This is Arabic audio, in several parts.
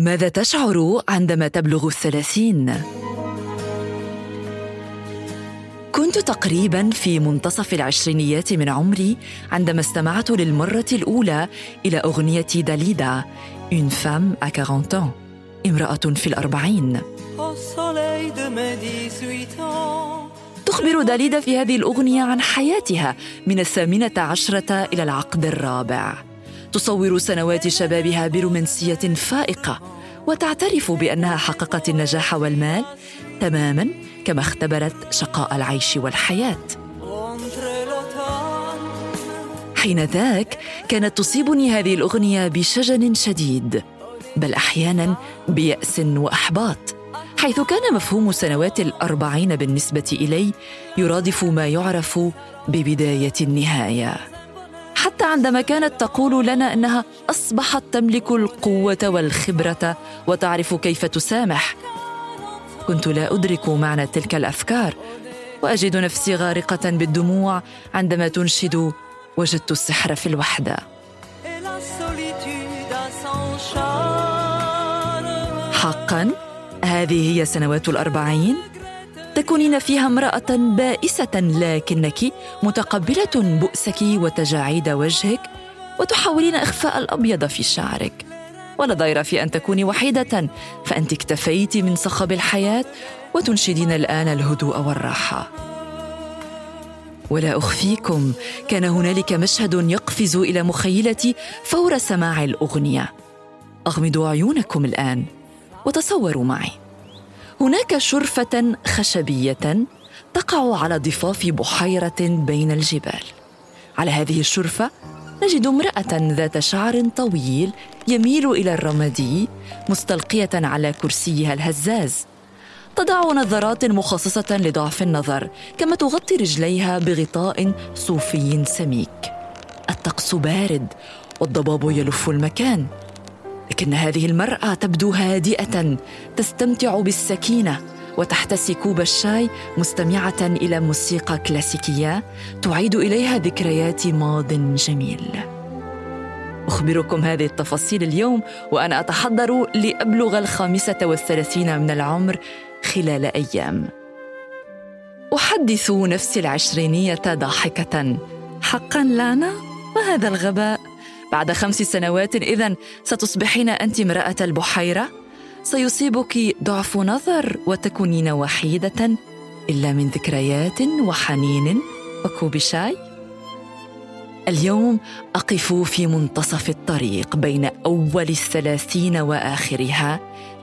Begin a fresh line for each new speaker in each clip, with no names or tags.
ماذا تشعر عندما تبلغ الثلاثين؟ كنت تقريبا في منتصف العشرينيات من عمري عندما استمعت للمرة الأولى إلى أغنية داليدا Une femme à 40 ans امرأة في الأربعين. تخبر داليدا في هذه الأغنية عن حياتها من الثامنة عشرة إلى العقد الرابع. تصور سنوات شبابها برومانسية فائقة وتعترف بأنها حققت النجاح والمال تماما كما اختبرت شقاء العيش والحياة. حين ذاك كانت تصيبني هذه الأغنية بشجن شديد بل أحيانا بيأس وإحباط حيث كان مفهوم سنوات الأربعين بالنسبة إلي يرادف ما يعرف ببداية النهاية. حتى عندما كانت تقول لنا إنها أصبحت تملك القوة والخبرة وتعرف كيف تسامح. كنت لا أدرك معنى تلك الأفكار وأجد نفسي غارقة بالدموع عندما تنشد وجدت السحر في الوحدة. حقا هذه هي سنوات الأربعين. تكونين فيها امرأة بائسة لكنك متقبلة بؤسك وتجاعيد وجهك وتحاولين إخفاء الأبيض في شعرك. ولا ضير في أن تكوني وحيدة فأنت اكتفيت من صخب الحياة وتنشدين الآن الهدوء والراحة. ولا أخفيكم كان هنالك مشهد يقفز إلى مخيلتي فور سماع الأغنية. أغمضوا عيونكم الآن وتصوروا معي. هناك شرفة خشبية تقع على ضفاف بحيرة بين الجبال. على هذه الشرفة نجد امرأة ذات شعر طويل يميل إلى الرمادي مستلقية على كرسيها الهزاز. تضع نظارات مخصصة لضعف النظر كما تغطي رجليها بغطاء صوفي سميك. الطقس بارد والضباب يلف المكان. لكن هذه المرأة تبدو هادئة تستمتع بالسكينة وتحتسي كوب الشاي مستمعة إلى موسيقى كلاسيكية تعيد إليها ذكريات ماض جميل. أخبركم هذه التفاصيل اليوم وأنا أتحضر لأبلغ الخامسة والثلاثين من العمر خلال أيام. أحدث نفسي العشرينية ضاحكة. حقا لانا ما هذا الغباء؟ بعد خمس سنوات إذا ستصبحين أنت امرأة البحيرة. سيصيبك ضعف نظر وتكونين وحيدة إلا من ذكريات وحنين وكوب شاي. اليوم أقف في منتصف الطريق بين أول الثلاثين وآخرها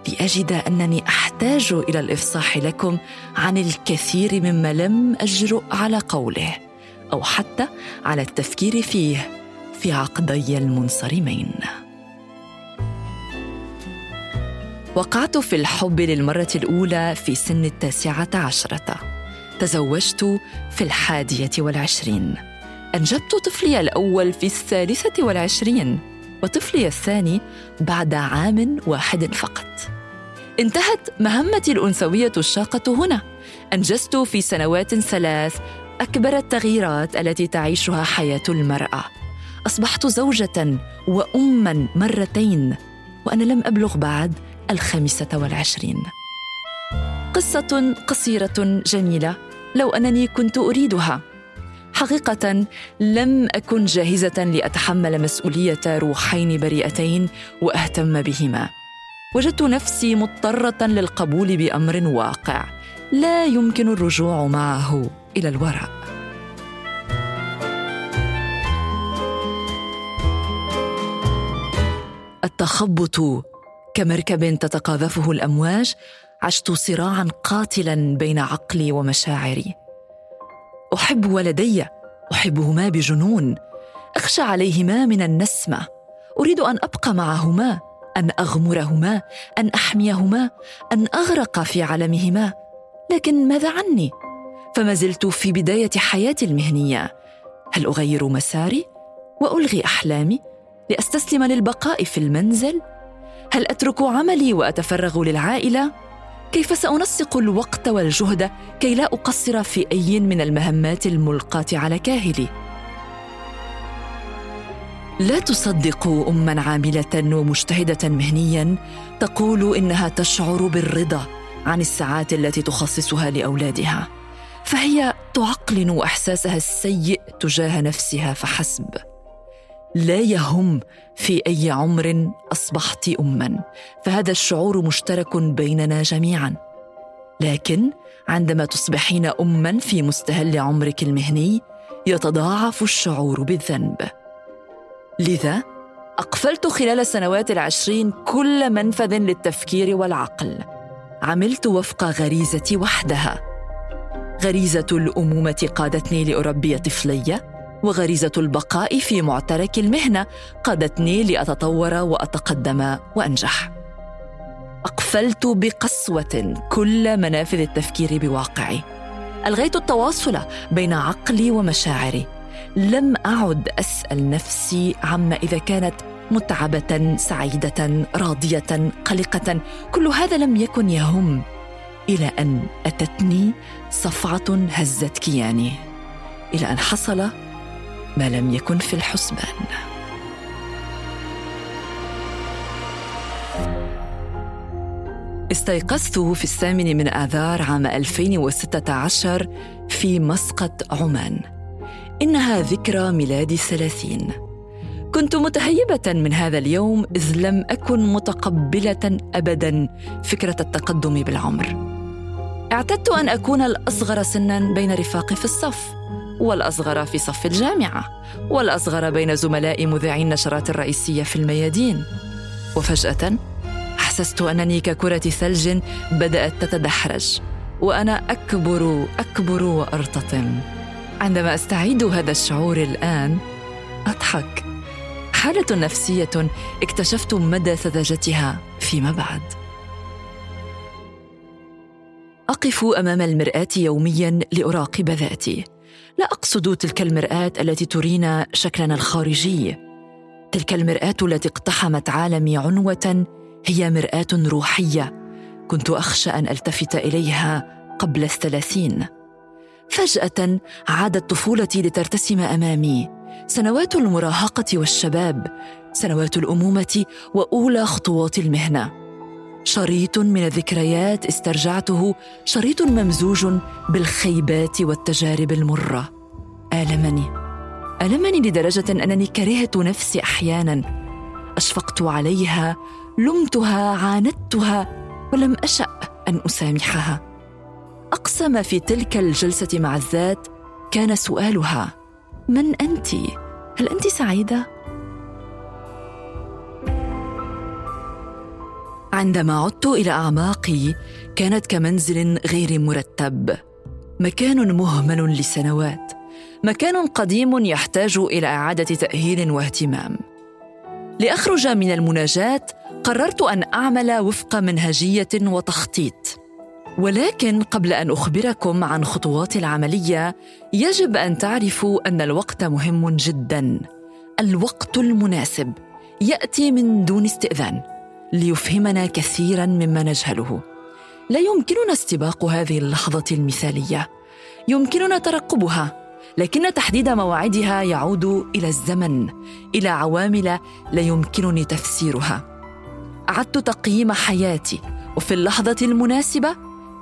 لأجد أنني أحتاج إلى الإفصاح لكم عن الكثير مما لم أجرؤ على قوله أو حتى على التفكير فيه. في عقدي المنصرمين. وقعت في الحب للمرة الأولى في سن التاسعة عشرة. تزوجت في الحادية والعشرين. أنجبت طفلي الأول في الثالثة والعشرين وطفلي الثاني بعد عام واحد فقط. انتهت مهمتي الأنثوية الشاقة هنا. أنجزت في سنوات ثلاث أكبر التغييرات التي تعيشها حياة المرأة. أصبحت زوجة وأما مرتين وأنا لم أبلغ بعد الخامسة والعشرين. قصة قصيرة جميلة لو أنني كنت أريدها. حقيقة لم أكن جاهزة لأتحمل مسؤولية روحين بريئتين وأهتم بهما. وجدت نفسي مضطرة للقبول بأمر واقع لا يمكن الرجوع معه إلى الوراء. التخبط كمركب تتقاذفه الأمواج عشت صراعا قاتلا بين عقلي ومشاعري. أحب ولدي أحبهما بجنون. أخشى عليهما من النسمة. أريد أن أبقى معهما أن أغمرهما أن أحميهما أن أغرق في عالمهما. لكن ماذا عني؟ فما زلت في بداية حياتي المهنية. هل أغير مساري؟ وألغي أحلامي؟ لأستسلم للبقاء في المنزل؟ هل أترك عملي وأتفرغ للعائلة؟ كيف سأنسق الوقت والجهد كي لا أقصر في أي من المهمات الملقاة على كاهلي؟ لا تصدقوا اما عاملة ومجتهدة مهنيا تقول إنها تشعر بالرضا عن الساعات التي تخصصها لأولادها فهي تعقلن إحساسها السيء تجاه نفسها فحسب. لا يهم في أي عمر أصبحت اما. فهذا الشعور مشترك بيننا جميعا. لكن عندما تصبحين اما في مستهل عمرك المهني يتضاعف الشعور بالذنب. لذا أقفلت خلال السنوات العشرين كل منفذ للتفكير والعقل. عملت وفق غريزتي وحدها. غريزة الأمومة قادتني لأربي طفلي. وغريزة البقاء في معترك المهنة قادتني لأتطور وأتقدم وأنجح. أقفلت بقسوة كل منافذ التفكير بواقعي. ألغيت التواصل بين عقلي ومشاعري. لم أعد أسأل نفسي عما إذا كانت متعبة سعيدة راضية قلقة. كل هذا لم يكن يهم إلى أن أتتني صفعة هزت كياني. إلى أن حصل ما لم يكن في الحسبان. استيقظت في الثامن من آذار عام 2016 في مسقط عمان. إنها ذكرى ميلادي الثلاثين كنت متهيبة من هذا اليوم إذ لم أكن متقبلة أبدا فكرة التقدم بالعمر. اعتدت أن أكون الأصغر سنا بين رفاقي في الصف. والأصغر في صف الجامعة والأصغر بين زملاء مذيعي النشرات الرئيسية في الميادين. وفجأة احسست أنني ككرة ثلج بدأت تتدحرج وأنا أكبر أكبر وأرتطم. عندما أستعيد هذا الشعور الآن أضحك. حالة نفسية اكتشفت مدى سذاجتها فيما بعد. أقف أمام المرآة يوميا لأراقب ذاتي. لا أقصد تلك المرآة التي ترينا شكلنا الخارجي. تلك المرآة التي اقتحمت عالمي عنوة هي مرآة روحية كنت أخشى أن ألتفت إليها قبل الثلاثين. فجأة عادت طفولتي لترتسم أمامي. سنوات المراهقة والشباب سنوات الأمومة وأولى خطوات المهنة. شريط من الذكريات استرجعته شريط ممزوج بالخيبات والتجارب المرة. آلمني. آلمني لدرجة أنني كرهت نفسي أحيانا. أشفقت عليها لمتها عاندتها ولم أشأ أن أسامحها. اقصى ما في تلك الجلسة مع الذات كان سؤالها من انت؟ هل انت سعيدة؟ عندما عدت إلى أعماقي كانت كمنزل غير مرتب. مكان مهمل لسنوات. مكان قديم يحتاج إلى إعادة تأهيل واهتمام. لأخرج من المناجاة قررت أن أعمل وفق منهجية وتخطيط. ولكن قبل أن أخبركم عن خطوات العملية يجب أن تعرفوا أن الوقت مهم جدا. الوقت المناسب. يأتي من دون استئذان. ليفهمنا كثيرا مما نجهله. لا يمكننا استباق هذه اللحظة المثالية. يمكننا ترقبها لكن تحديد مواعيدها يعود إلى الزمن إلى عوامل لا يمكنني تفسيرها. أعدت تقييم حياتي وفي اللحظة المناسبة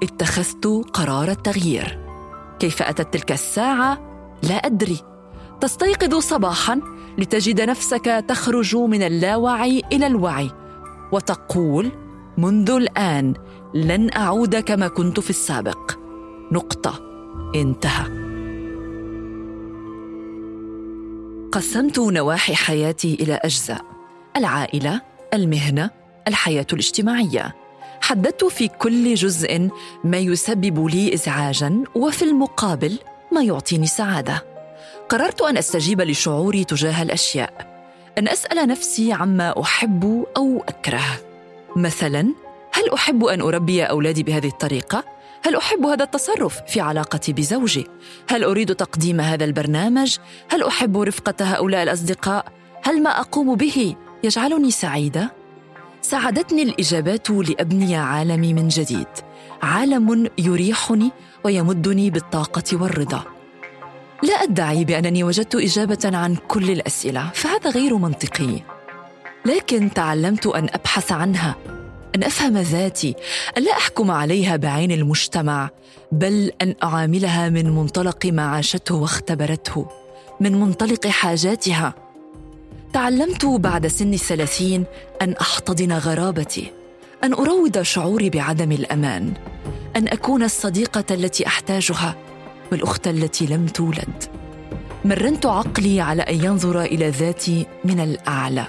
اتخذت قرار التغيير. كيف أتت تلك الساعة؟ لا أدري. تستيقظ صباحا لتجد نفسك تخرج من اللاوعي إلى الوعي. وتقول منذ الآن لن أعود كما كنت في السابق. نقطة. انتهى. قسمت نواحي حياتي إلى أجزاء. العائلة المهنة الحياة الاجتماعية. حددت في كل جزء ما يسبب لي ازعاجا وفي المقابل ما يعطيني سعادة. قررت أن أستجيب لشعوري تجاه الأشياء. أن أسأل نفسي عما أحب أو أكره. مثلا هل أحب أن أربي أولادي بهذه الطريقة؟ هل أحب هذا التصرف في علاقتي بزوجي؟ هل أريد تقديم هذا البرنامج؟ هل أحب رفقة هؤلاء الأصدقاء؟ هل ما أقوم به يجعلني سعيدة؟ ساعدتني الإجابات لأبني عالمي من جديد. عالم يريحني ويمدني بالطاقة والرضا. لا أدعي بأنني وجدت إجابة عن كل الأسئلة فهذا غير منطقي. لكن تعلمت أن أبحث عنها أن أفهم ذاتي أن لا أحكم عليها بعين المجتمع بل أن أعاملها من منطلق ما عاشته واختبرته من منطلق حاجاتها. تعلمت بعد سن الثلاثين أن أحتضن غرابتي أن أروض شعوري بعدم الأمان أن أكون الصديقة التي أحتاجها. والأخت التي لم تولد. مرنت عقلي على أن ينظر إلى ذاتي من الأعلى.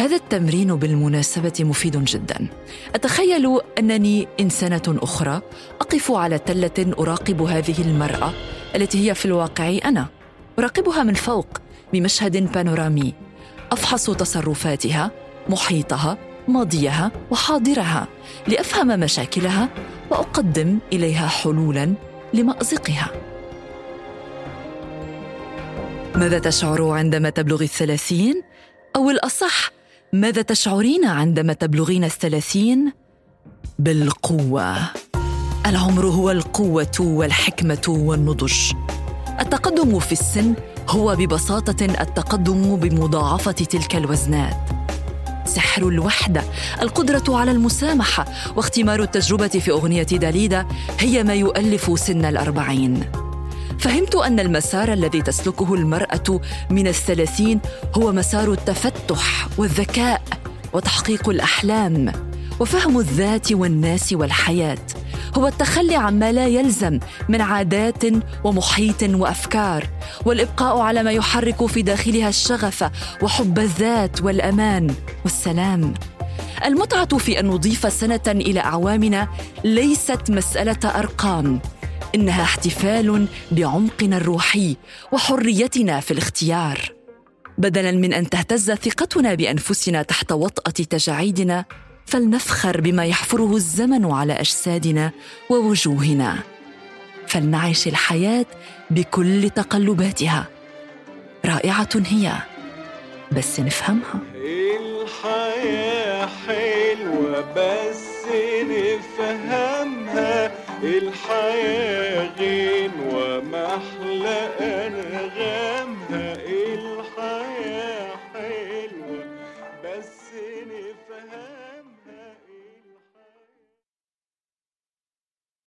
هذا التمرين بالمناسبة مفيد جدا. أتخيل أنني إنسانة أخرى أقف على تلة أراقب هذه المرأة التي هي في الواقع أنا. أراقبها من فوق بمشهد بانورامي. أفحص تصرفاتها محيطها ماضيها وحاضرها لأفهم مشاكلها وأقدم إليها حلولا لمأزقها. ماذا تشعر عندما تبلغ الثلاثين؟ أو الأصح ماذا تشعرين عندما تبلغين الثلاثين؟ بالقوة. العمر هو القوة والحكمة والنضج. التقدم في السن هو ببساطة التقدم بمضاعفة تلك الوزنات. سحر الوحدة القدرة على المسامحة واختمار التجربة في أغنية داليدا هي ما يؤلف سن الأربعين. فهمت أن المسار الذي تسلكه المرأة من الثلاثين هو مسار التفتح والذكاء وتحقيق الأحلام وفهم الذات والناس والحياة. هو التخلي عما لا يلزم من عادات ومحيط وأفكار. والإبقاء على ما يحرك في داخلها الشغف وحب الذات والأمان والسلام. المتعة في أن نضيف سنة إلى أعوامنا ليست مسألة أرقام إنها احتفال بعمقنا الروحي وحريتنا في الاختيار. بدلا من أن تهتز ثقتنا بأنفسنا تحت وطأة تجاعيدنا فلنفخر بما يحفره الزمن على أجسادنا ووجوهنا. فلنعش الحياة بكل تقلباتها. رائعة هي بس نفهمها.
الحياة حلوة بس نفهمها. الحياة